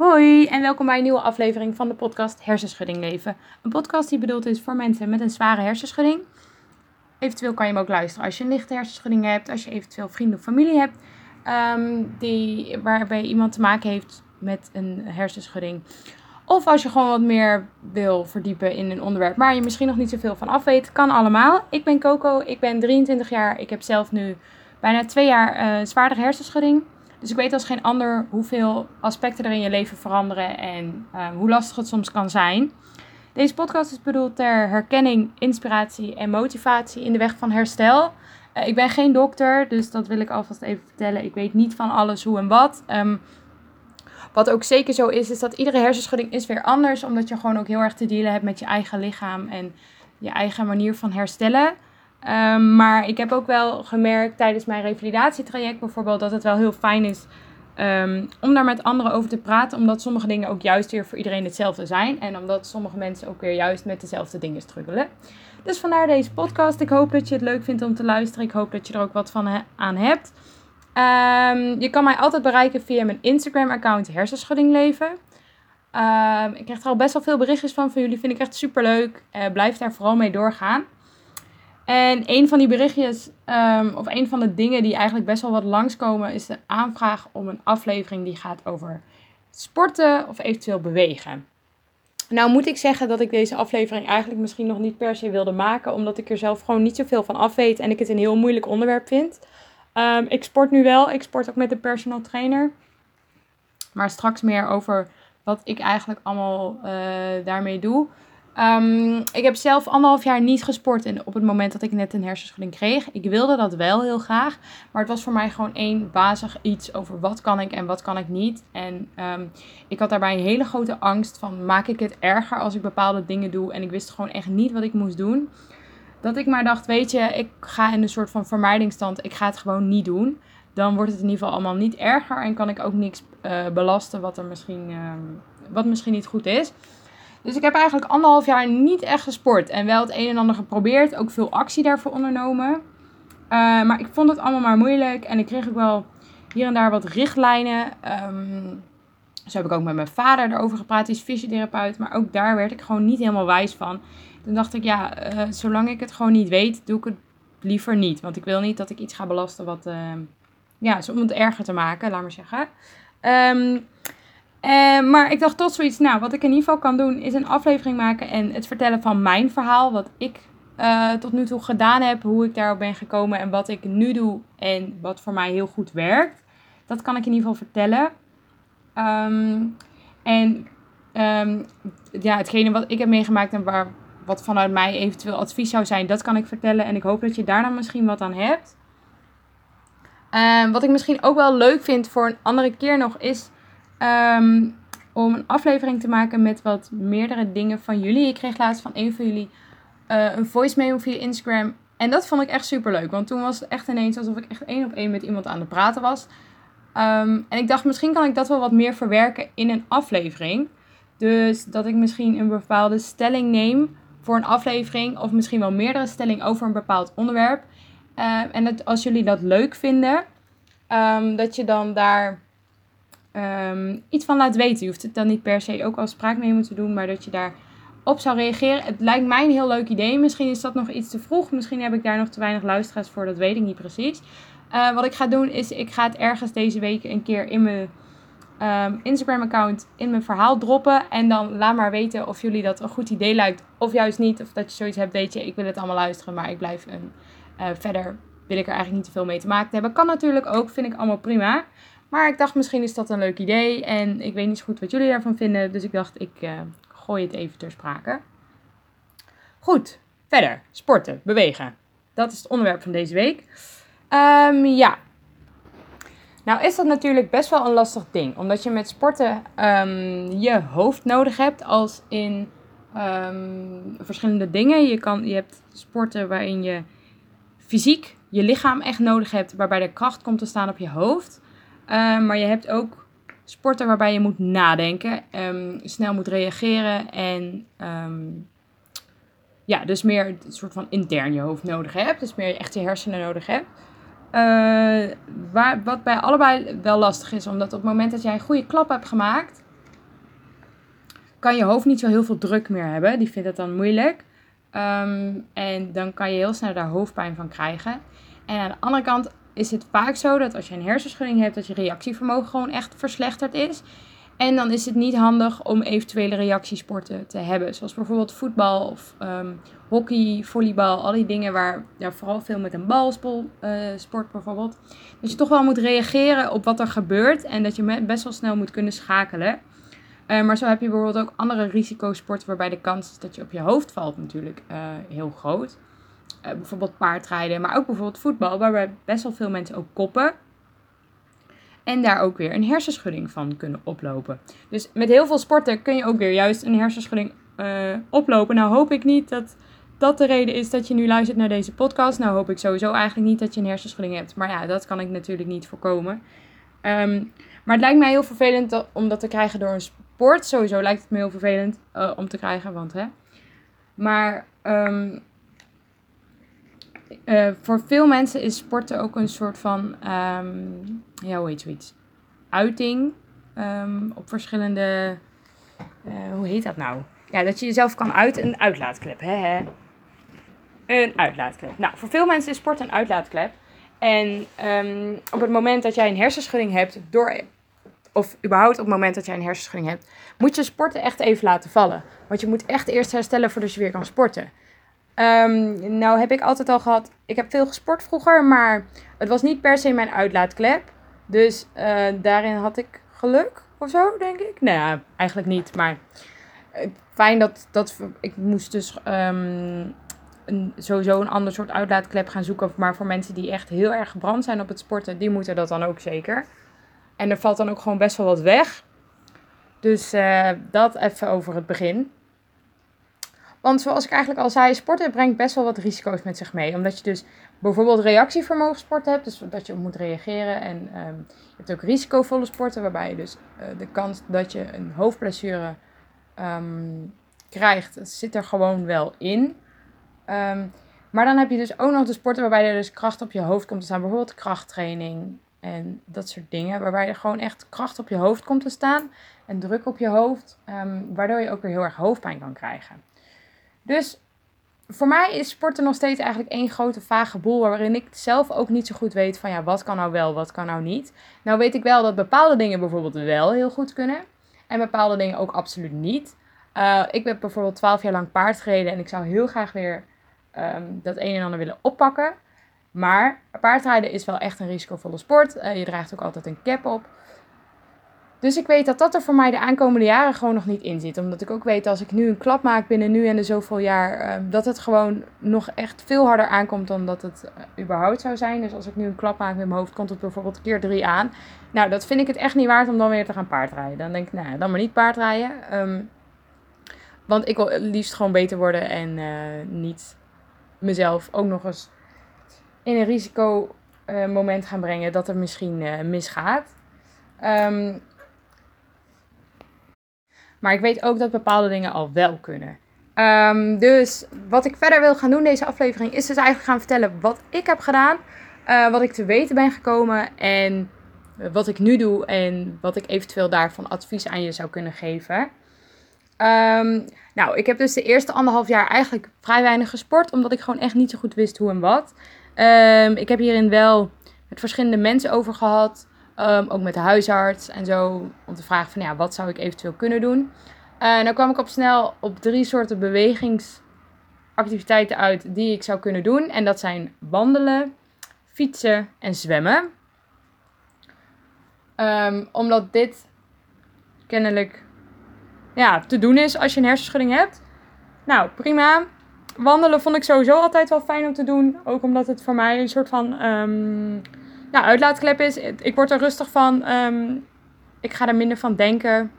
Hoi en welkom bij een nieuwe aflevering van de podcast Hersenschudding Leven. Een podcast die bedoeld is voor mensen met een zware hersenschudding. Eventueel kan je hem ook luisteren als je een lichte hersenschudding hebt, als je eventueel vrienden of familie hebt um, die, waarbij iemand te maken heeft met een hersenschudding. Of als je gewoon wat meer wil verdiepen in een onderwerp, maar je misschien nog niet zoveel van af weet, kan allemaal. Ik ben Coco, ik ben 23 jaar, ik heb zelf nu bijna twee jaar uh, zwaardere hersenschudding. Dus ik weet als geen ander hoeveel aspecten er in je leven veranderen en um, hoe lastig het soms kan zijn. Deze podcast is bedoeld ter herkenning, inspiratie en motivatie in de weg van herstel. Uh, ik ben geen dokter, dus dat wil ik alvast even vertellen. Ik weet niet van alles hoe en wat. Um, wat ook zeker zo is, is dat iedere hersenschudding is weer anders. Omdat je gewoon ook heel erg te dealen hebt met je eigen lichaam en je eigen manier van herstellen. Um, maar ik heb ook wel gemerkt tijdens mijn revalidatietraject bijvoorbeeld dat het wel heel fijn is um, om daar met anderen over te praten. Omdat sommige dingen ook juist weer voor iedereen hetzelfde zijn. En omdat sommige mensen ook weer juist met dezelfde dingen struggelen. Dus vandaar deze podcast. Ik hoop dat je het leuk vindt om te luisteren. Ik hoop dat je er ook wat van aan hebt. Um, je kan mij altijd bereiken via mijn Instagram-account Hersenschudding Leven. Um, ik krijg er al best wel veel berichtjes van van jullie. Vind ik echt super leuk. Uh, blijf daar vooral mee doorgaan. En een van die berichtjes, um, of een van de dingen die eigenlijk best wel wat langskomen, is de aanvraag om een aflevering die gaat over sporten of eventueel bewegen. Nou moet ik zeggen dat ik deze aflevering eigenlijk misschien nog niet per se wilde maken, omdat ik er zelf gewoon niet zoveel van af weet en ik het een heel moeilijk onderwerp vind. Um, ik sport nu wel, ik sport ook met een personal trainer. Maar straks meer over wat ik eigenlijk allemaal uh, daarmee doe. Um, ik heb zelf anderhalf jaar niet gesport in, op het moment dat ik net een hersenschudding kreeg. Ik wilde dat wel heel graag, maar het was voor mij gewoon één bazig iets over wat kan ik en wat kan ik niet. En um, ik had daarbij een hele grote angst van maak ik het erger als ik bepaalde dingen doe en ik wist gewoon echt niet wat ik moest doen. Dat ik maar dacht, weet je, ik ga in een soort van vermijdingsstand, ik ga het gewoon niet doen. Dan wordt het in ieder geval allemaal niet erger en kan ik ook niks uh, belasten wat er misschien, uh, wat misschien niet goed is. Dus ik heb eigenlijk anderhalf jaar niet echt gesport. En wel het een en ander geprobeerd. Ook veel actie daarvoor ondernomen. Uh, maar ik vond het allemaal maar moeilijk. En ik kreeg ook wel hier en daar wat richtlijnen. Um, zo heb ik ook met mijn vader erover gepraat. Die is fysiotherapeut. Maar ook daar werd ik gewoon niet helemaal wijs van. Toen dacht ik, ja, uh, zolang ik het gewoon niet weet, doe ik het liever niet. Want ik wil niet dat ik iets ga belasten wat, uh, ja, om het erger te maken, laat maar zeggen. Um, uh, maar ik dacht tot zoiets, nou, wat ik in ieder geval kan doen, is een aflevering maken en het vertellen van mijn verhaal. Wat ik uh, tot nu toe gedaan heb, hoe ik daarop ben gekomen en wat ik nu doe en wat voor mij heel goed werkt. Dat kan ik in ieder geval vertellen. Um, en um, ja, hetgene wat ik heb meegemaakt en waar, wat vanuit mij eventueel advies zou zijn, dat kan ik vertellen. En ik hoop dat je daar dan misschien wat aan hebt. Uh, wat ik misschien ook wel leuk vind voor een andere keer nog is Um, om een aflevering te maken met wat meerdere dingen van jullie. Ik kreeg laatst van een van jullie uh, een voice memo via Instagram. En dat vond ik echt super leuk. Want toen was het echt ineens alsof ik echt één op één met iemand aan het praten was. Um, en ik dacht, misschien kan ik dat wel wat meer verwerken in een aflevering. Dus dat ik misschien een bepaalde stelling neem voor een aflevering. Of misschien wel meerdere stellingen over een bepaald onderwerp. Uh, en dat als jullie dat leuk vinden, dat je dan daar um, iets van laat weten. Je hoeft het dan niet per se ook als spraakmemo te doen, maar dat je daar op zou reageren. Het lijkt mij een heel leuk idee. Misschien is dat nog iets te vroeg. Misschien heb ik daar nog te weinig luisteraars voor. Dat weet ik niet precies. Uh, wat ik ga doen is, ik ga het ergens deze week een keer in mijn um, Instagram-account in mijn verhaal droppen. En dan laat maar weten of jullie dat een goed idee lijkt of juist niet. Of dat je zoiets hebt, weet je, ik wil het allemaal luisteren, maar ik blijf een, uh, verder wil ik er eigenlijk niet te veel mee te maken hebben. Kan natuurlijk ook, vind ik allemaal prima. Maar ik dacht, misschien is dat een leuk idee. En ik weet niet zo goed wat jullie daarvan vinden. Dus ik dacht, ik uh, gooi het even ter sprake. Goed, verder. Sporten, bewegen. Dat is het onderwerp van deze week. Um, ja. Nou is dat natuurlijk best wel een lastig ding. Omdat je met sporten um, je hoofd nodig hebt. Als in um, verschillende dingen. Je, kan, je hebt sporten waarin je fysiek je lichaam echt nodig hebt. Waarbij de kracht komt te staan op je hoofd. Uh, maar je hebt ook sporten waarbij je moet nadenken, um, snel moet reageren en um, ja, dus meer een soort van intern je hoofd nodig hebt. Dus meer echt je hersenen nodig hebt. Uh, waar, wat bij allebei wel lastig is, omdat op het moment dat jij een goede klap hebt gemaakt, kan je hoofd niet zo heel veel druk meer hebben. Die vindt het dan moeilijk. Ehm, en dan kan je heel snel daar hoofdpijn van krijgen. En aan de andere kant is het vaak zo dat als je een hersenschudding hebt, dat je reactievermogen gewoon echt verslechterd is. En dan is het niet handig om eventuele reactiesporten te hebben. Zoals bijvoorbeeld voetbal of um, hockey, volleybal. Al die dingen waar ja, vooral veel met een bal uh, sport bijvoorbeeld. Dat je toch wel moet reageren op wat er gebeurt. En dat je best wel snel moet kunnen schakelen. Uh, maar zo heb je bijvoorbeeld ook andere risicosporten waarbij de kans is dat je op je hoofd valt natuurlijk uh, heel groot. Bijvoorbeeld paardrijden, maar ook bijvoorbeeld voetbal, waarbij best wel veel mensen ook koppen. En daar ook weer een hersenschudding van kunnen oplopen. Dus met heel veel sporten kun je ook weer juist een hersenschudding uh, oplopen. Nou hoop ik niet dat dat de reden is dat je nu luistert naar deze podcast. Nou hoop ik sowieso eigenlijk niet dat je een hersenschudding hebt. Maar ja, dat kan ik natuurlijk niet voorkomen. Um, maar het lijkt mij heel vervelend om dat te krijgen door een sport. Sowieso lijkt het me heel vervelend uh, om te krijgen, want hè. Maar um, uh, voor veel mensen is sporten ook een soort van, um, ja, hoe heet zoiets? Uiting um, op verschillende, uh, hoe heet dat nou? Ja, dat je jezelf kan uit een uitlaatklep, hè, hè? Een uitlaatklep. Nou, voor veel mensen is sport een uitlaatklep. En um, op het moment dat jij een hersenschudding hebt, door, of überhaupt op het moment dat jij een hersenschudding hebt, moet je sporten echt even laten vallen. Want je moet echt eerst herstellen voordat je weer kan sporten. Um, nou heb ik altijd al gehad, ik heb veel gesport vroeger, maar het was niet per se mijn uitlaatklep. Dus uh, daarin had ik geluk of zo, denk ik. Nou ja, eigenlijk niet, maar uh, fijn dat, dat ik moest dus een, sowieso een ander soort uitlaatklep gaan zoeken. Maar voor mensen die echt heel erg gebrand zijn op het sporten, die moeten dat dan ook zeker. En er valt dan ook gewoon best wel wat weg. Dus uh, dat even over het begin. Want zoals ik eigenlijk al zei, sporten brengt best wel wat risico's met zich mee. Omdat je dus bijvoorbeeld reactievermogen sporten hebt, dus dat je moet reageren. En um, je hebt ook risicovolle sporten, waarbij je dus uh, de kans dat je een hoofdblessure um, krijgt, zit er gewoon wel in. Um, maar dan heb je dus ook nog de sporten waarbij er dus kracht op je hoofd komt te staan. Bijvoorbeeld krachttraining en dat soort dingen. Waarbij er gewoon echt kracht op je hoofd komt te staan. En druk op je hoofd. waardoor je ook weer heel erg hoofdpijn kan krijgen. Dus voor mij is sporten nog steeds eigenlijk één grote vage boel. Waarin ik zelf ook niet zo goed weet van ja, wat kan nou wel, wat kan nou niet. Nou weet ik wel dat bepaalde dingen bijvoorbeeld wel heel goed kunnen. En bepaalde dingen ook absoluut niet. Uh, ik heb bijvoorbeeld 12 jaar lang paard gereden. En ik zou heel graag weer um, dat een en ander willen oppakken. Maar paardrijden is wel echt een risicovolle sport. Uh, je draagt ook altijd een cap op. Dus ik weet dat dat er voor mij de aankomende jaren gewoon nog niet in zit. Omdat ik ook weet als ik nu een klap maak binnen nu en de zoveel jaar, ehm, dat het gewoon nog echt veel harder aankomt dan dat het uh, überhaupt zou zijn. Dus als ik nu een klap maak met mijn hoofd, komt het bijvoorbeeld keer drie aan. Nou, dat vind ik het echt niet waard om dan weer te gaan paardrijden. Dan denk ik, nou, dan maar niet paardrijden. Um, want ik wil het liefst gewoon beter worden en uh, niet mezelf ook nog eens in een risico uh, moment gaan brengen dat er misschien misgaat. Um, maar ik weet ook dat bepaalde dingen al wel kunnen. Um, dus wat ik verder wil gaan doen deze aflevering is dus eigenlijk gaan vertellen wat ik heb gedaan. Uh, wat ik te weten ben gekomen en wat ik nu doe en wat ik eventueel daarvan advies aan je zou kunnen geven. Um, nou, ik heb dus de eerste anderhalf jaar eigenlijk vrij weinig gesport, omdat ik gewoon echt niet zo goed wist hoe en wat. Um, ik heb hierin wel met verschillende mensen over gehad. Um, ook met de huisarts en zo. Om te vragen van ja, wat zou ik eventueel kunnen doen. En dan kwam ik op snel op drie soorten bewegingsactiviteiten uit die ik zou kunnen doen. En dat zijn wandelen, fietsen en zwemmen. Um, omdat dit kennelijk ja, te doen is als je een hersenschudding hebt. Nou, prima. Wandelen vond ik sowieso altijd wel fijn om te doen. Ook omdat het voor mij een soort van um, ja, uitlaatklep is. Ik word er rustig van. Um, ik ga er minder van denken.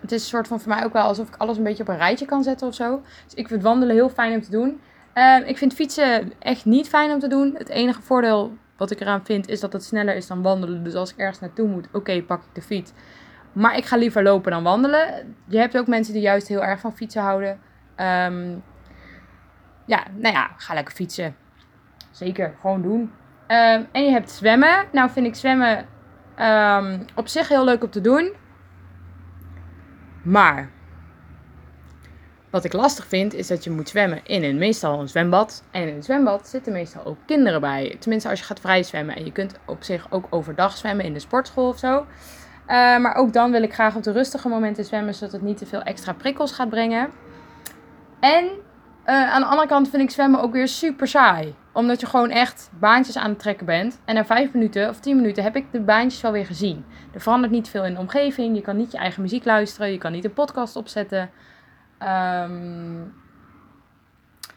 Het is een soort van voor mij ook wel alsof ik alles een beetje op een rijtje kan zetten of zo. Dus ik vind wandelen heel fijn om te doen. Uh, ik vind fietsen echt niet fijn om te doen. Het enige voordeel wat ik eraan vind is dat het sneller is dan wandelen. Dus als ik ergens naartoe moet, oké, pak ik de fiets. Maar ik ga liever lopen dan wandelen. Je hebt ook mensen die juist heel erg van fietsen houden. Um, ja, nou ja, ga lekker fietsen. Zeker, gewoon doen. Um, en je hebt zwemmen. Nou vind ik zwemmen um, op zich heel leuk om te doen. Maar Wat ik lastig vind, is dat je moet zwemmen in een meestal een zwembad. En in een zwembad zitten meestal ook kinderen bij. Tenminste, als je gaat vrij zwemmen. En je kunt op zich ook overdag zwemmen in de sportschool of zo. Eh, maar ook dan wil ik graag op de rustige momenten zwemmen, zodat het niet te veel extra prikkels gaat brengen. En eh, aan de andere kant vind ik zwemmen ook weer super saai. Omdat je gewoon echt baantjes aan het trekken bent. En na vijf minuten of tien minuten heb ik de baantjes wel weer gezien. Er verandert niet veel in de omgeving. Je kan niet je eigen muziek luisteren. Je kan niet een podcast opzetten. Um,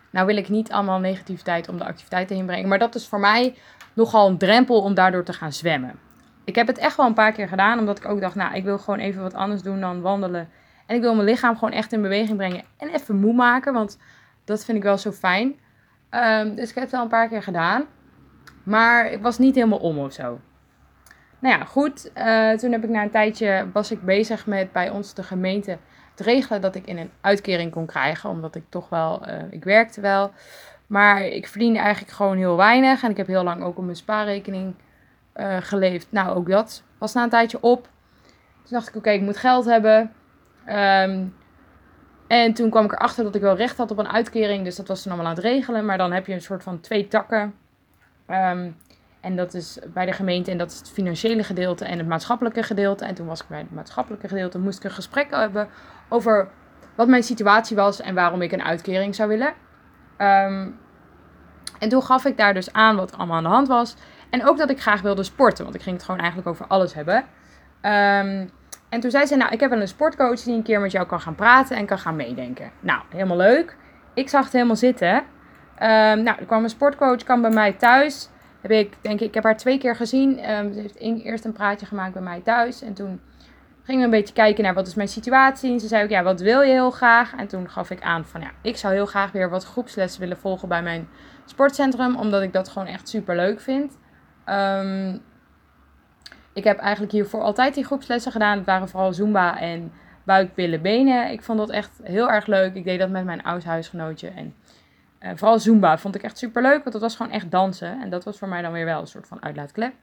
nou wil ik niet allemaal negativiteit om de activiteit heen brengen. Maar dat is voor mij nogal een drempel om daardoor te gaan zwemmen. Ik heb het echt wel een paar keer gedaan. Omdat ik ook dacht, nou ik wil gewoon even wat anders doen dan wandelen. En ik wil mijn lichaam gewoon echt in beweging brengen. En even moe maken. Want dat vind ik wel zo fijn. Um, dus ik heb het al een paar keer gedaan. Maar ik was niet helemaal om of zo. Nou ja, goed. Uh, toen heb ik na een tijdje was ik bezig met bij ons de gemeente te regelen dat ik in een uitkering kon krijgen. Omdat ik toch wel, uh, ik werkte wel. Maar ik verdiende eigenlijk gewoon heel weinig. En ik heb heel lang ook op mijn spaarrekening uh, geleefd. Nou, ook dat was na een tijdje op. Toen dacht ik, oké, ik moet geld hebben. Um, en toen kwam ik erachter dat ik wel recht had op een uitkering. Dus dat was toen allemaal aan het regelen. Maar dan heb je een soort van twee takken. Um, en dat is bij de gemeente. En dat is het financiële gedeelte en het maatschappelijke gedeelte. En toen was ik bij het maatschappelijke gedeelte. Moest ik een gesprek hebben over wat mijn situatie was. En waarom ik een uitkering zou willen. Um, en toen gaf ik daar dus aan wat allemaal aan de hand was. En ook dat ik graag wilde sporten. Want ik ging het gewoon eigenlijk over alles hebben. Um, en toen zei ze, nou, ik heb wel een sportcoach die een keer met jou kan gaan praten en kan gaan meedenken. Nou, helemaal leuk. Ik zag het helemaal zitten. Um, nou, er kwam een sportcoach, kwam bij mij thuis. Heb ik, denk ik, ik heb haar twee keer gezien. Um, ze heeft eerst een praatje gemaakt bij mij thuis. En toen gingen we een beetje kijken naar wat is mijn situatie. En ze zei ook, ja, wat wil je heel graag? En toen gaf ik aan van, ja, ik zou heel graag weer wat groepslessen willen volgen bij mijn sportcentrum. Omdat ik dat gewoon echt super leuk vind. Um, ik heb eigenlijk hiervoor altijd die groepslessen gedaan. Het waren vooral Zumba en buik, billen, benen. Ik vond dat echt heel erg leuk. Ik deed dat met mijn oud huisgenootje. En uh, vooral Zumba vond ik echt super leuk. Want dat was gewoon echt dansen. En dat was voor mij dan weer wel een soort van uitlaatklep.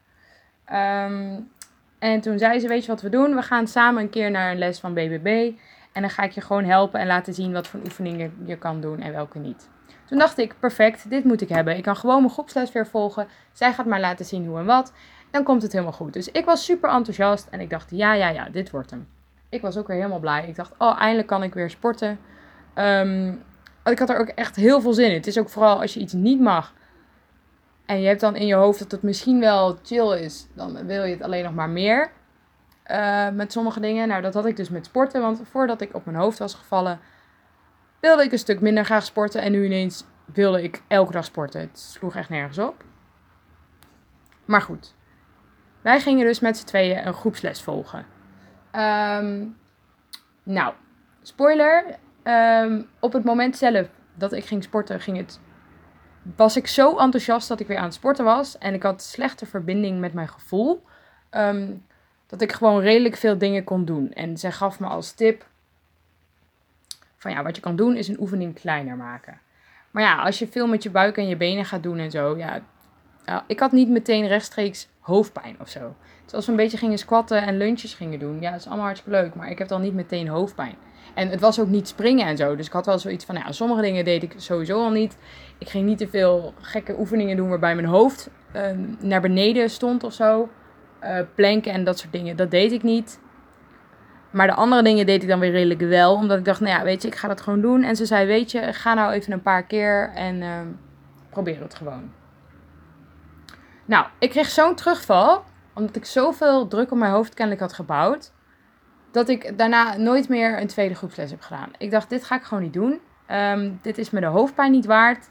Um, en toen zei ze, weet je wat we doen? We gaan samen een keer naar een les van BBB. En dan ga ik je gewoon helpen en laten zien wat voor oefeningen je kan doen en welke niet. Toen dacht ik, perfect, dit moet ik hebben. Ik kan gewoon mijn groepsles weer volgen. Zij gaat maar laten zien hoe en wat dan komt het helemaal goed. Dus ik was super enthousiast en ik dacht, ja, ja, ja, dit wordt hem. Ik was ook weer helemaal blij. Ik dacht, oh, eindelijk kan ik weer sporten. Um, ik had er ook echt heel veel zin in. Het is ook vooral als je iets niet mag. En je hebt dan in je hoofd dat het misschien wel chill is. Dan wil je het alleen nog maar meer. Uh, met sommige dingen. Nou, dat had ik dus met sporten. Want voordat ik op mijn hoofd was gevallen, wilde ik een stuk minder graag sporten. En nu ineens wilde ik elke dag sporten. Het sloeg echt nergens op. Maar goed, wij gingen dus met z'n tweeën een groepsles volgen. Um, nou, spoiler. Um, op het moment zelf dat ik ging sporten, ging het, was ik zo enthousiast dat ik weer aan het sporten was. En ik had slechte verbinding met mijn gevoel. Um, dat ik gewoon redelijk veel dingen kon doen. En zij gaf me als tip van ja, wat je kan doen is een oefening kleiner maken. Maar ja, als je veel met je buik en je benen gaat doen en zo, ja, ik had niet meteen rechtstreeks hoofdpijn of zo. Dus als we een beetje gingen squatten en lunches gingen doen, ja, dat is allemaal hartstikke leuk, maar ik heb dan niet meteen hoofdpijn. En het was ook niet springen en zo. Dus ik had wel zoiets van, nou ja, sommige dingen deed ik sowieso al niet. Ik ging niet te veel gekke oefeningen doen waarbij mijn hoofd uh, naar beneden stond of zo. Uh, planken en dat soort dingen, dat deed ik niet. Maar de andere dingen deed ik dan weer redelijk wel. Omdat ik dacht, nou ja, weet je, ik ga dat gewoon doen. En ze zei, weet je, ga nou even een paar keer en uh, probeer het gewoon. Nou, ik kreeg zo'n terugval, omdat ik zoveel druk op mijn hoofd kennelijk had gebouwd, dat ik daarna nooit meer een tweede groepsles heb gedaan. Ik dacht, dit ga ik gewoon niet doen. Um, dit is me de hoofdpijn niet waard.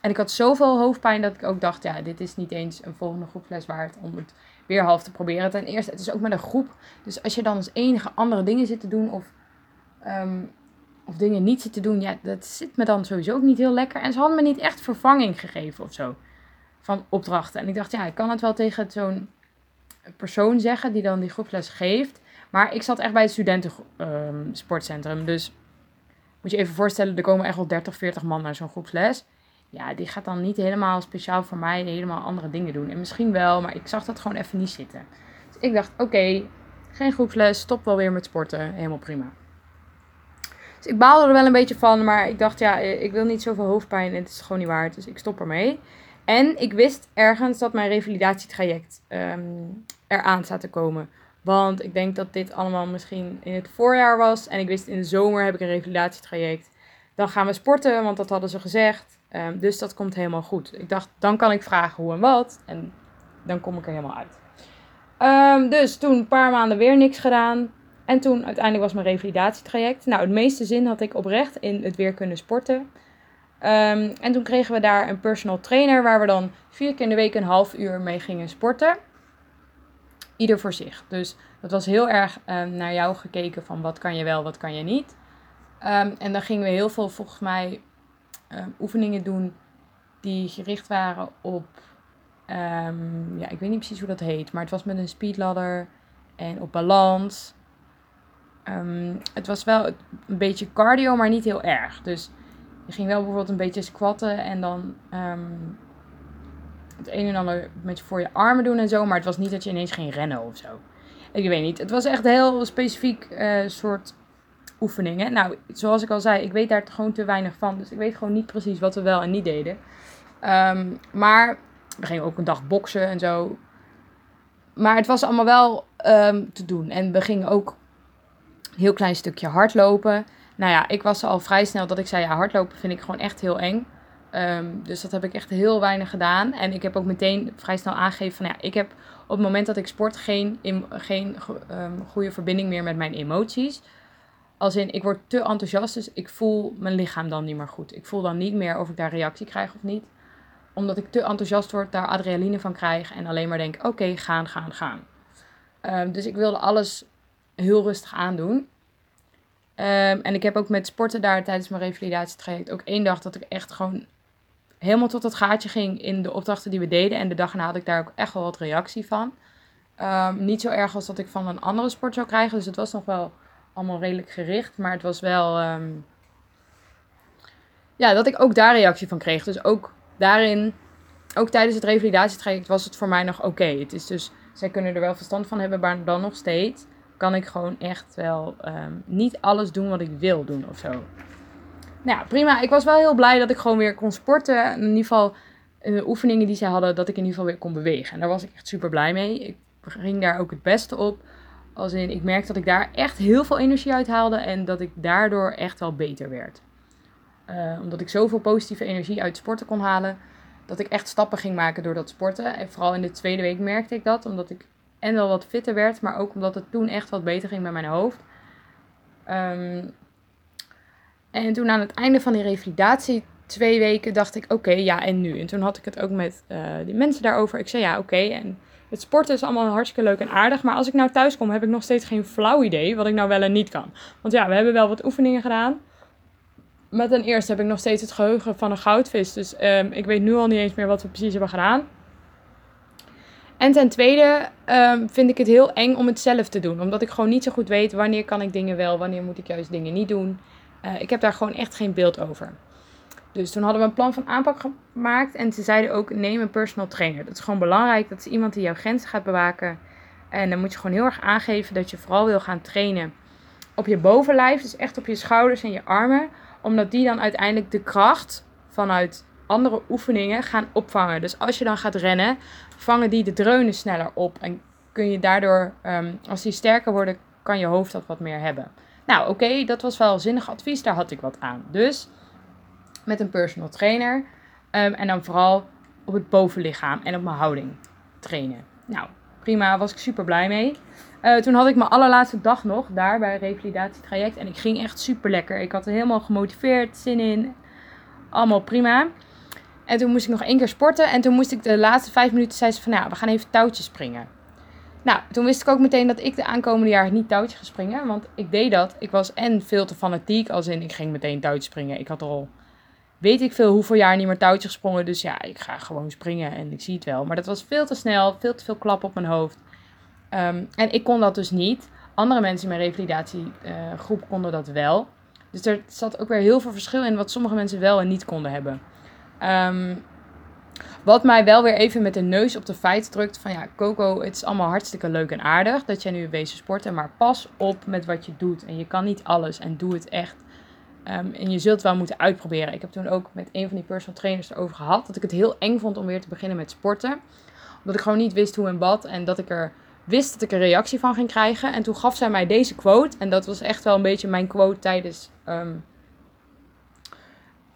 En ik had zoveel hoofdpijn dat ik ook dacht, ja, dit is niet eens een volgende groepsles waard om het weer half te proberen. Ten eerste, het is ook met een groep. Dus als je dan als enige andere dingen zit te doen of, um, of dingen niet zit te doen, ja, dat zit me dan sowieso ook niet heel lekker. En ze hadden me niet echt vervanging gegeven of zo van opdrachten. En ik dacht, ja, ik kan het wel tegen zo'n persoon zeggen die dan die groepsles geeft. Maar ik zat echt bij het studentensportcentrum. Ehm, dus moet je even voorstellen, er komen echt wel 30, 40 man naar zo'n groepsles. Ja, die gaat dan niet helemaal speciaal voor mij helemaal andere dingen doen. En misschien wel, maar ik zag dat gewoon even niet zitten. Dus ik dacht, oké, geen groepsles, stop wel weer met sporten. Helemaal prima. Dus ik baalde er wel een beetje van, maar ik dacht, ja, ik wil niet zoveel hoofdpijn en het is gewoon niet waard. Dus ik stop ermee. En ik wist ergens dat mijn revalidatietraject um, eraan staat te komen. Want ik denk dat dit allemaal misschien in het voorjaar was. En ik wist in de zomer heb ik een revalidatietraject. Dan gaan we sporten, want dat hadden ze gezegd. Um, dus dat komt helemaal goed. Ik dacht, dan kan ik vragen hoe en wat. En dan kom ik er helemaal uit. Um, dus toen een paar maanden weer niks gedaan. En toen uiteindelijk was mijn revalidatietraject. Nou, het meeste zin had ik oprecht in het weer kunnen sporten. Um, en toen kregen we daar een personal trainer waar we dan vier keer in de week een half uur mee gingen sporten. Ieder voor zich. Dus dat was heel erg um, naar jou gekeken van wat kan je wel, wat kan je niet. Um, en dan gingen we heel veel volgens mij oefeningen doen die gericht waren op, ja ik weet niet precies hoe dat heet, maar het was met een speedladder en op balans. het was wel een beetje cardio, maar niet heel erg. Dus je ging wel bijvoorbeeld een beetje squatten en dan um, het een en ander met voor je armen doen en zo. Maar het was niet dat je ineens ging rennen of zo. Ik weet niet. Het was echt een heel specifiek uh, soort oefeningen. Nou, zoals ik al zei, ik weet daar gewoon te weinig van. Dus ik weet gewoon niet precies wat we wel en niet deden. Um, maar we gingen ook een dag boksen en zo. Maar het was allemaal wel um, te doen. En we gingen ook een heel klein stukje hardlopen nou ja, ik was al vrij snel dat ik zei, ja, hardlopen vind ik gewoon echt heel eng. Um, dus dat heb ik echt heel weinig gedaan. En ik heb ook meteen vrij snel aangegeven van, ja, ik heb op het moment dat ik sport geen, geen um, goede verbinding meer met mijn emoties. Als in, ik word te enthousiast, dus ik voel mijn lichaam dan niet meer goed. Ik voel dan niet meer of ik daar reactie krijg of niet. Omdat ik te enthousiast word, daar adrenaline van krijg en alleen maar denk, oké, gaan, gaan, gaan. Um, dus ik wilde alles heel rustig aandoen. Um, en ik heb ook met sporten daar tijdens mijn revalidatietraject ook één dag dat ik echt gewoon helemaal tot het gaatje ging in de opdrachten die we deden. En de dag erna had ik daar ook echt wel wat reactie van. Um, niet zo erg als dat ik van een andere sport zou krijgen. Dus het was nog wel allemaal redelijk gericht. Maar het was wel. Um, ja, dat ik ook daar reactie van kreeg. Dus ook daarin, ook tijdens het revalidatietraject was het voor mij nog oké. Het is dus, zij kunnen er wel verstand van hebben, maar dan nog steeds kan ik gewoon echt wel um, niet alles doen wat ik wil doen of zo. Nou prima. Ik was wel heel blij dat ik gewoon weer kon sporten. In ieder geval de oefeningen die ze hadden, dat ik in ieder geval weer kon bewegen. En daar was ik echt super blij mee. Ik ging daar ook het beste op. Als in, ik merkte dat ik daar echt heel veel energie uit haalde en dat ik daardoor echt wel beter werd. Uh, omdat ik zoveel positieve energie uit sporten kon halen, dat ik echt stappen ging maken door dat sporten. En vooral in de tweede week merkte ik dat, omdat ik en wel wat fitter werd, maar ook omdat het toen echt wat beter ging met mijn hoofd. Um, en toen aan het einde van die revalidatie, twee weken, dacht ik: oké, ja, en nu? En toen had ik het ook met uh, die mensen daarover. Ik zei: ja, oké. en het sporten is allemaal hartstikke leuk en aardig. Maar als ik nou thuis kom, heb ik nog steeds geen flauw idee wat ik nou wel en niet kan. Want ja, we hebben wel wat oefeningen gedaan. Maar ten eerste heb ik nog steeds het geheugen van een goudvis. Dus um, ik weet nu al niet eens meer wat we precies hebben gedaan. En ten tweede um, vind ik het heel eng om het zelf te doen. Omdat ik gewoon niet zo goed weet wanneer kan ik dingen wel, wanneer moet ik juist dingen niet doen. Uh, ik heb daar gewoon echt geen beeld over. Dus toen hadden we een plan van aanpak gemaakt. En ze zeiden ook, neem een personal trainer. Dat is gewoon belangrijk. Dat is iemand die jouw grenzen gaat bewaken. En dan moet je gewoon heel erg aangeven dat je vooral wil gaan trainen op je bovenlijf. Dus echt op je schouders en je armen. Omdat die dan uiteindelijk de kracht vanuit andere oefeningen gaan opvangen. Dus als je dan gaat rennen, vangen die de dreunen sneller op. En kun je daardoor, um, als die sterker worden, kan je hoofd dat wat meer hebben. Nou, oké, dat was wel zinnig advies. Daar had ik wat aan. Dus met een personal trainer. Um, en dan vooral op het bovenlichaam en op mijn houding trainen. Nou, prima, was ik super blij mee. Uh, toen had ik mijn allerlaatste dag nog daar bij revalidatietraject. En ik ging echt super lekker. Ik had er helemaal gemotiveerd, zin in. Allemaal prima. En toen moest ik nog één keer sporten. En toen moest ik de laatste vijf minuten zei ze van, nou, we gaan even touwtjes springen. Nou, toen wist ik ook meteen dat ik de aankomende jaar niet touwtje ga springen. Want ik deed dat. Ik was en veel te fanatiek. Als in, ik ging meteen touwtje springen. Ik had al, weet ik veel, hoeveel jaar niet meer touwtje gesprongen. Dus ja, ik ga gewoon springen en ik zie het wel. Maar dat was veel te snel. Veel te veel klap op mijn hoofd. Um, en ik kon dat dus niet. Andere mensen in mijn revalidatiegroep uh, konden dat wel. Dus er zat ook weer heel veel verschil in wat sommige mensen wel en niet konden hebben. Um, wat mij wel weer even met de neus op de feiten drukt van ja, Coco, het is allemaal hartstikke leuk en aardig dat jij nu bezig sporten, maar pas op met wat je doet. En je kan niet alles en doe het echt Ehm, en je zult wel moeten uitproberen. Ik heb toen ook met een van die personal trainers erover gehad. Dat ik het heel eng vond om weer te beginnen met sporten. Omdat ik gewoon niet wist hoe en wat. En dat ik er wist dat ik een reactie van ging krijgen. En toen gaf zij mij deze quote. En dat was echt wel een beetje mijn quote tijdens um,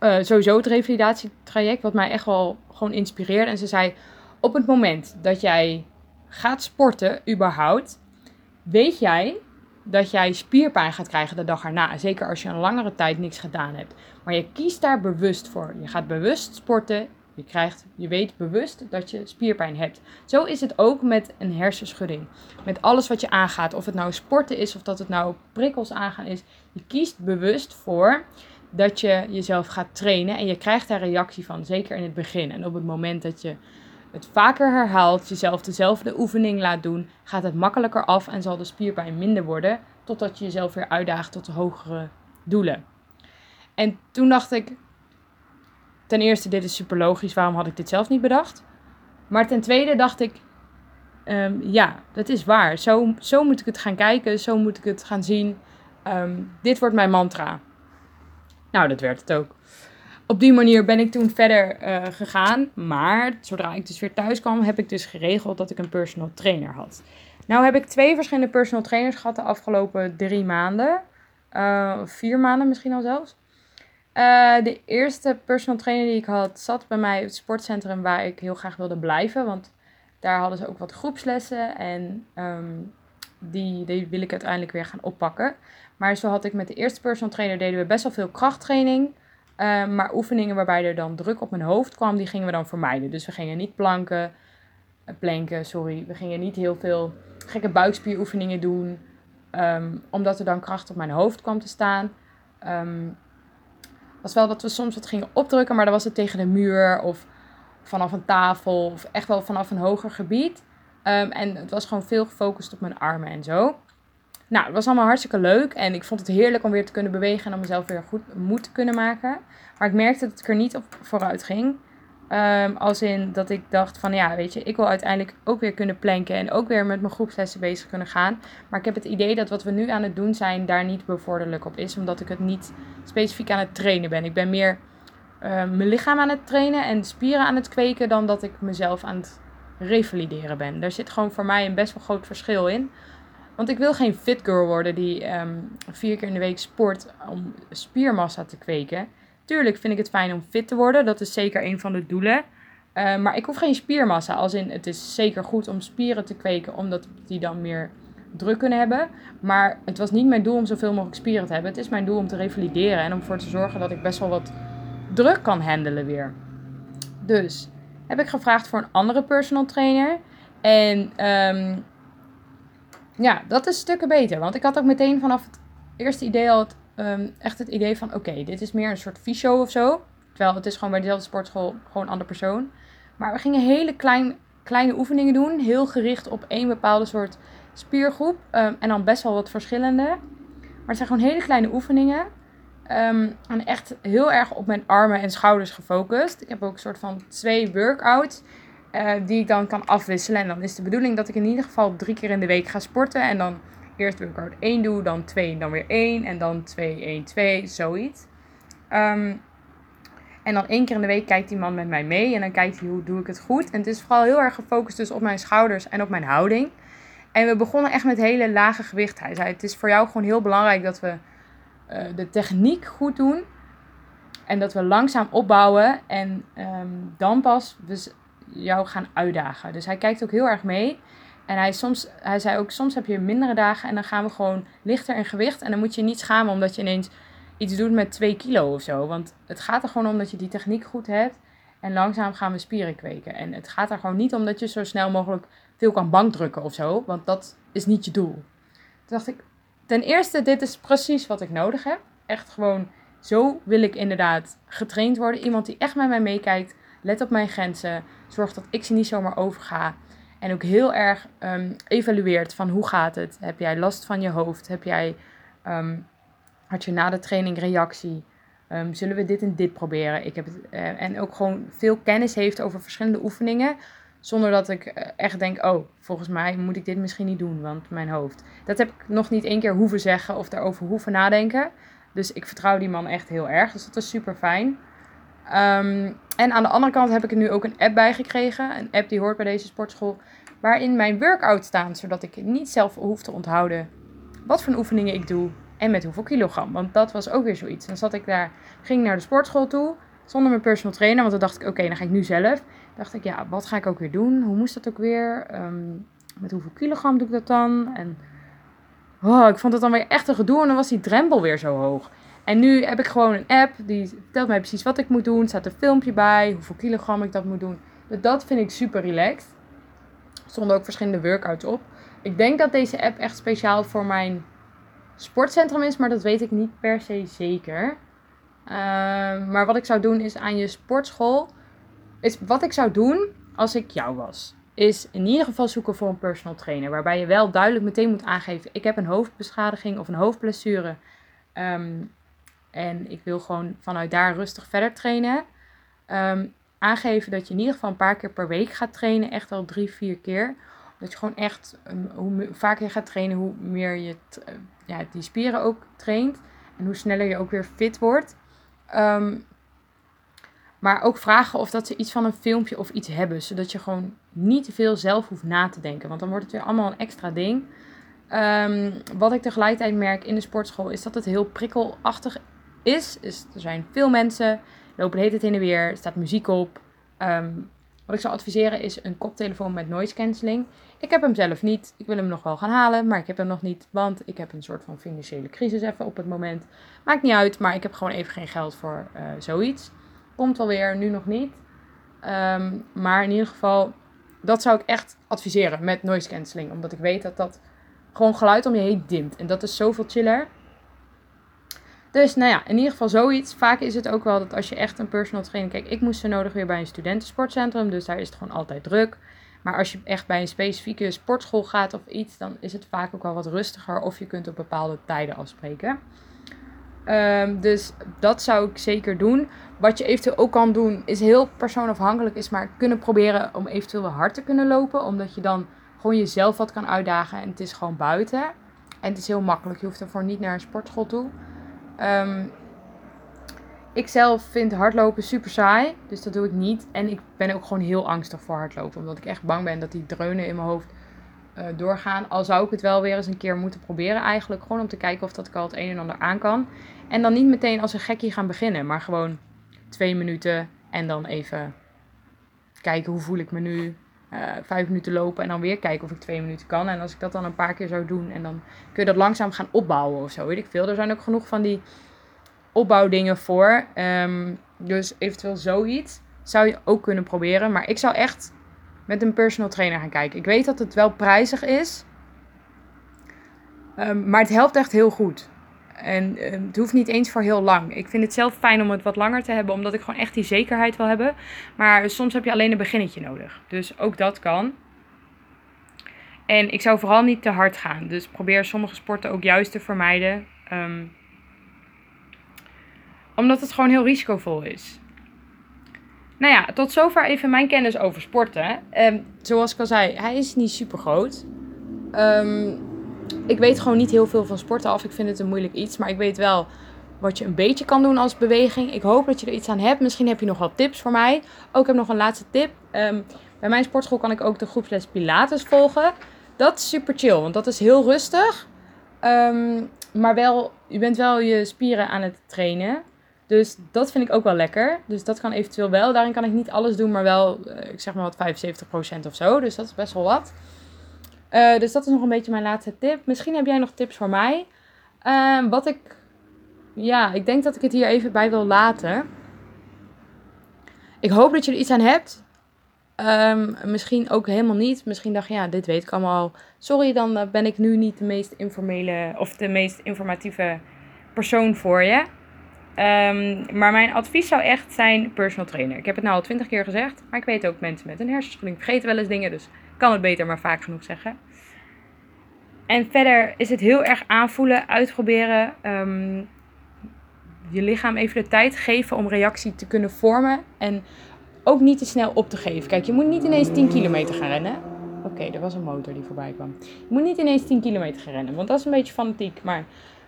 uh, sowieso het revalidatietraject. Wat mij echt wel gewoon inspireerde. En ze zei, op het moment dat jij gaat sporten, überhaupt, weet jij dat jij spierpijn gaat krijgen de dag erna. Zeker als je een langere tijd niks gedaan hebt. Maar je kiest daar bewust voor. Je gaat bewust sporten. Je, krijgt, je weet bewust dat je spierpijn hebt. Zo is het ook met een hersenschudding. Met alles wat je aangaat. Of het nou sporten is of dat het nou prikkels aangaan is. Je kiest bewust voor dat je jezelf gaat trainen. En je krijgt daar reactie van. Zeker in het begin. En op het moment dat je het vaker herhaalt, jezelf dezelfde oefening laat doen, gaat het makkelijker af en zal de spierpijn minder worden, totdat je jezelf weer uitdaagt tot hogere doelen. En toen dacht ik, ten eerste, dit is super logisch, waarom had ik dit zelf niet bedacht? Maar ten tweede dacht ik, ehm, ja, dat is waar. Zo, zo moet ik het gaan kijken, zo moet ik het gaan zien. Ehm, dit wordt mijn mantra. Nou, dat werd het ook op die manier ben ik toen verder uh, gegaan. Maar zodra ik dus weer thuis kwam, heb ik dus geregeld dat ik een personal trainer had. Nou heb ik twee verschillende personal trainers gehad de afgelopen drie maanden. Uh, vier maanden misschien al zelfs. Uh, de eerste personal trainer die ik had, zat bij mij op het sportcentrum waar ik heel graag wilde blijven. Want daar hadden ze ook wat groepslessen. En um, die, die wil ik uiteindelijk weer gaan oppakken. Maar zo had ik met de eerste personal trainer deden we best wel veel krachttraining. Uh, maar oefeningen waarbij er dan druk op mijn hoofd kwam, die gingen we dan vermijden. Dus we gingen niet planken, uh, planken, sorry. We gingen niet heel veel gekke buikspieroefeningen doen, um, omdat er dan kracht op mijn hoofd kwam te staan. Um, was wel dat we soms wat gingen opdrukken, maar dan was het tegen de muur of vanaf een tafel of echt wel vanaf een hoger gebied. En het was gewoon veel gefocust op mijn armen en zo. Nou, het was allemaal hartstikke leuk. En ik vond het heerlijk om weer te kunnen bewegen en om mezelf weer goed moed te kunnen maken. Maar ik merkte dat ik er niet op vooruit ging. Um, als in dat ik dacht van ja, weet je, ik wil uiteindelijk ook weer kunnen planken en ook weer met mijn groepslessen bezig kunnen gaan. Maar ik heb het idee dat wat we nu aan het doen zijn daar niet bevorderlijk op is, omdat ik het niet specifiek aan het trainen ben. Ik ben meer uh, mijn lichaam aan het trainen en spieren aan het kweken dan dat ik mezelf aan het revalideren ben. Daar zit gewoon voor mij een best wel groot verschil in. Want ik wil geen fit girl worden die um, vier keer in de week sport om spiermassa te kweken. Tuurlijk vind ik het fijn om fit te worden. Dat is zeker een van de doelen. Uh, maar ik hoef geen spiermassa. Als in, het is zeker goed om spieren te kweken, omdat die dan meer druk kunnen hebben. Maar het was niet mijn doel om zoveel mogelijk spieren te hebben. Het is mijn doel om te revalideren en om ervoor te zorgen dat ik best wel wat druk kan handelen weer. Dus heb ik gevraagd voor een andere personal trainer. En um, ja, dat is stukken beter. Want ik had ook meteen vanaf het eerste idee al het, um, echt het idee van... Oké, dit is meer een soort fysio of zo. Terwijl het is gewoon bij dezelfde sportschool gewoon een andere persoon. Maar we gingen hele klein, kleine oefeningen doen. Heel gericht op één bepaalde soort spiergroep. Um, en dan best wel wat verschillende. Maar het zijn gewoon hele kleine oefeningen. Um, en echt heel erg op mijn armen en schouders gefocust. Ik heb ook een soort van twee workouts. Uh, die ik dan kan afwisselen. En dan is de bedoeling dat ik in ieder geval drie keer in de week ga sporten. En dan eerst workout 1 doe, dan 2 en dan weer 1. En dan 2, 1, 2, zoiets. Um, en dan één keer in de week kijkt die man met mij mee. En dan kijkt hij hoe doe ik het goed. En het is vooral heel erg gefocust dus op mijn schouders en op mijn houding. En we begonnen echt met hele lage gewicht. Hij zei, het is voor jou gewoon heel belangrijk dat we uh, de techniek goed doen. En dat we langzaam opbouwen. En um, dan pas jou gaan uitdagen. Dus hij kijkt ook heel erg mee. En hij, soms, hij zei ook, soms heb je mindere dagen en dan gaan we gewoon lichter in gewicht. En dan moet je niet schamen omdat je ineens iets doet met 2 kilo of zo. Want het gaat er gewoon om dat je die techniek goed hebt. En langzaam gaan we spieren kweken. En het gaat er gewoon niet om dat je zo snel mogelijk veel kan bankdrukken of zo. Want dat is niet je doel. Toen dacht ik, ten eerste, dit is precies wat ik nodig heb. Echt gewoon, zo wil ik inderdaad getraind worden. Iemand die echt met mij meekijkt. Let op mijn grenzen. Zorg dat ik ze niet zomaar overga. En ook heel erg um, evalueert van hoe gaat het? Heb jij last van je hoofd? Heb jij, um, had je na de training reactie? Um, zullen we dit en dit proberen? Ik heb het, uh, en ook gewoon veel kennis heeft over verschillende oefeningen. Zonder dat ik uh, echt denk, oh, volgens mij moet ik dit misschien niet doen, want mijn hoofd. Dat heb ik nog niet één keer hoeven zeggen of daarover hoeven nadenken. Dus ik vertrouw die man echt heel erg. Dus dat is super fijn. Ehm, en aan de andere kant heb ik er nu ook een app bij gekregen. Een app die hoort bij deze sportschool. Waarin mijn workout staan. Zodat ik niet zelf hoef te onthouden wat voor oefeningen ik doe. En met hoeveel kilogram. Want dat was ook weer zoiets. Dan zat ik daar, ging naar de sportschool toe. Zonder mijn personal trainer. Want dan dacht ik, oké, dan ga ik nu zelf. dacht ik, ja, wat ga ik ook weer doen? Hoe moest dat ook weer? Ehm, met hoeveel kilogram doe ik dat dan? En oh, ik vond het dan weer echt een gedoe. En dan was die drempel weer zo hoog. En nu heb ik gewoon een app die vertelt mij precies wat ik moet doen. Er staat een filmpje bij, hoeveel kilogram ik dat moet doen. Dus dat vind ik super relaxed. Er stonden ook verschillende workouts op. Ik denk dat deze app echt speciaal voor mijn sportcentrum is, maar dat weet ik niet per se zeker. Ehm, maar wat ik zou doen is aan je sportschool. Is wat ik zou doen als ik jou was. Is in ieder geval zoeken voor een personal trainer. Waarbij je wel duidelijk meteen moet aangeven: ik heb een hoofdbeschadiging of een hoofdblessure. Ehm, en ik wil gewoon vanuit daar rustig verder trainen. Ehm, aangeven dat je in ieder geval een paar keer per week gaat trainen. Echt al drie, vier keer. Dat je gewoon echt, hoe vaker je gaat trainen, hoe meer je uh, ja, die spieren ook traint. En hoe sneller je ook weer fit wordt. Ehm, maar ook vragen of dat ze iets van een filmpje of iets hebben. Zodat je gewoon niet te veel zelf hoeft na te denken. Want dan wordt het weer allemaal een extra ding. Wat ik tegelijkertijd merk in de sportschool is dat het heel prikkelachtig is. er zijn veel mensen, lopen hele tijd heen en weer, er staat muziek op. Um, wat ik zou adviseren is een koptelefoon met noise cancelling. Ik heb hem zelf niet. Ik wil hem nog wel gaan halen, maar ik heb hem nog niet. Want ik heb een soort van financiële crisis even op het moment. Maakt niet uit, maar ik heb gewoon even geen geld voor uh, zoiets. Komt wel weer, nu nog niet. Um, maar in ieder geval, dat zou ik echt adviseren met noise cancelling. Omdat ik weet dat dat gewoon geluid om je heen dimt. En dat is zoveel chiller. Dus nou ja, in ieder geval zoiets. Vaak is het ook wel dat als je echt een personal trainer... Kijk, ik moest zo nodig weer bij een studentensportcentrum. Dus daar is het gewoon altijd druk. Maar als je echt bij een specifieke sportschool gaat of iets... dan is het vaak ook wel wat rustiger. Of je kunt op bepaalde tijden afspreken. Um, dus dat zou ik zeker doen. Wat je eventueel ook kan doen, is heel persoonafhankelijk. Is maar kunnen proberen om eventueel wel hard te kunnen lopen. Omdat je dan gewoon jezelf wat kan uitdagen. En het is gewoon buiten. En het is heel makkelijk. Je hoeft ervoor niet naar een sportschool toe. Um, ik zelf vind hardlopen super saai, dus dat doe ik niet. En ik ben ook gewoon heel angstig voor hardlopen, omdat ik echt bang ben dat die dreunen in mijn hoofd uh, doorgaan. Al zou ik het wel weer eens een keer moeten proberen eigenlijk, gewoon om te kijken of dat ik al het een en ander aan kan. En dan niet meteen als een gekkie gaan beginnen, maar gewoon twee minuten en dan even kijken hoe voel ik me nu. Uh, vijf minuten lopen en dan weer kijken of ik twee minuten kan. En als ik dat dan een paar keer zou doen en dan kun je dat langzaam gaan opbouwen of zo, weet ik veel. Er zijn ook genoeg van die opbouwdingen voor. Um, dus eventueel zoiets zou je ook kunnen proberen. Maar ik zou echt met een personal trainer gaan kijken. Ik weet dat het wel prijzig is. Um, maar het helpt echt heel goed. En um, het hoeft niet eens voor heel lang. Ik vind het zelf fijn om het wat langer te hebben, omdat ik gewoon echt die zekerheid wil hebben. Maar soms heb je alleen een beginnetje nodig. Dus ook dat kan. En ik zou vooral niet te hard gaan. Dus probeer sommige sporten ook juist te vermijden. Um, omdat het gewoon heel risicovol is. Nou ja, tot zover even mijn kennis over sporten. Um, zoals ik al zei, hij is niet super groot. Um, ik weet gewoon niet heel veel van sporten af. Ik vind het een moeilijk iets. Maar ik weet wel wat je een beetje kan doen als beweging. Ik hoop dat je er iets aan hebt. Misschien heb je nog wat tips voor mij. Ook heb nog een laatste tip. Um, bij mijn sportschool kan ik ook de groepsles Pilates volgen. Dat is super chill, want dat is heel rustig. Um, maar wel, je bent wel je spieren aan het trainen. Dus dat vind ik ook wel lekker. Dus dat kan eventueel wel. Daarin kan ik niet alles doen, maar wel, eh, ik zeg maar wat 75% of zo. Dus dat is best wel wat. Uh, dus dat is nog een beetje mijn laatste tip. Misschien heb jij nog tips voor mij. Uh, wat ik, ja, ik denk dat ik het hier even bij wil laten. Ik hoop dat je er iets aan hebt. Um, misschien ook helemaal niet. Misschien dacht je, ja, dit weet ik allemaal. Sorry, dan eh, ben ik nu niet de meest informele of de meest informatieve persoon voor je. Um, maar mijn advies zou echt zijn personal trainer. Ik heb het nou al twintig keer gezegd, maar ik weet ook mensen met een hersenschudding vergeten wel eens dingen, dus kan het beter maar vaak genoeg zeggen. En verder is het heel erg aanvoelen, uitproberen, um, je lichaam even de tijd geven om reactie te kunnen vormen en ook niet te snel op te geven. Kijk, je moet niet ineens 10 kilometer gaan rennen. Oké, er was een motor die voorbij kwam. Je moet niet ineens 10 kilometer gaan rennen, want dat is een beetje fanatiek, maar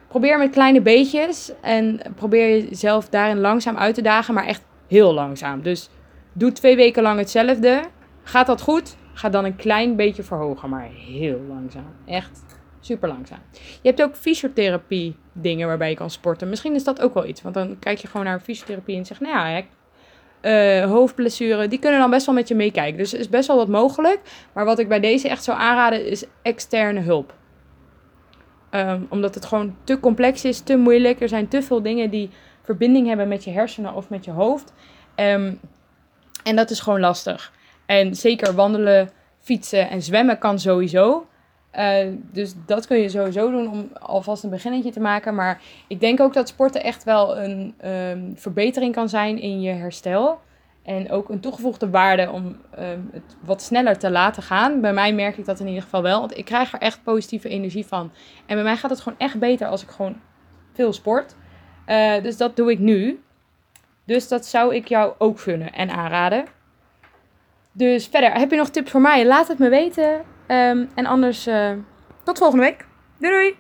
probeer met kleine beetjes en probeer jezelf daarin langzaam uit te dagen, maar echt heel langzaam. Dus doe twee weken lang hetzelfde. Gaat dat goed? Ga dan een klein beetje verhogen, maar heel langzaam. Echt super langzaam. Je hebt ook fysiotherapie dingen waarbij je kan sporten. Misschien is dat ook wel iets, want dan kijk je gewoon naar fysiotherapie en zegt, nou ja, uh, hoofdblessure, die kunnen dan best wel met je meekijken. Dus is best wel wat mogelijk. Maar wat ik bij deze echt zou aanraden is externe hulp. Um, omdat het gewoon te complex is, te moeilijk. Er zijn te veel dingen die verbinding hebben met je hersenen of met je hoofd. Um, en dat is gewoon lastig. En zeker wandelen, fietsen en zwemmen kan sowieso. Uh, dus dat kun je sowieso doen om alvast een beginnetje te maken. Maar ik denk ook dat sporten echt wel een um, verbetering kan zijn in je herstel. En ook een toegevoegde waarde om um, het wat sneller te laten gaan. Bij mij merk ik dat in ieder geval wel. Want ik krijg er echt positieve energie van. En bij mij gaat het gewoon echt beter als ik gewoon veel sport. Uh, dus dat doe ik nu. Dus dat zou ik jou ook gunnen en aanraden. Dus verder, heb je nog tips voor mij? Laat het me weten. Um, en anders, uh, tot volgende week. Doei doei!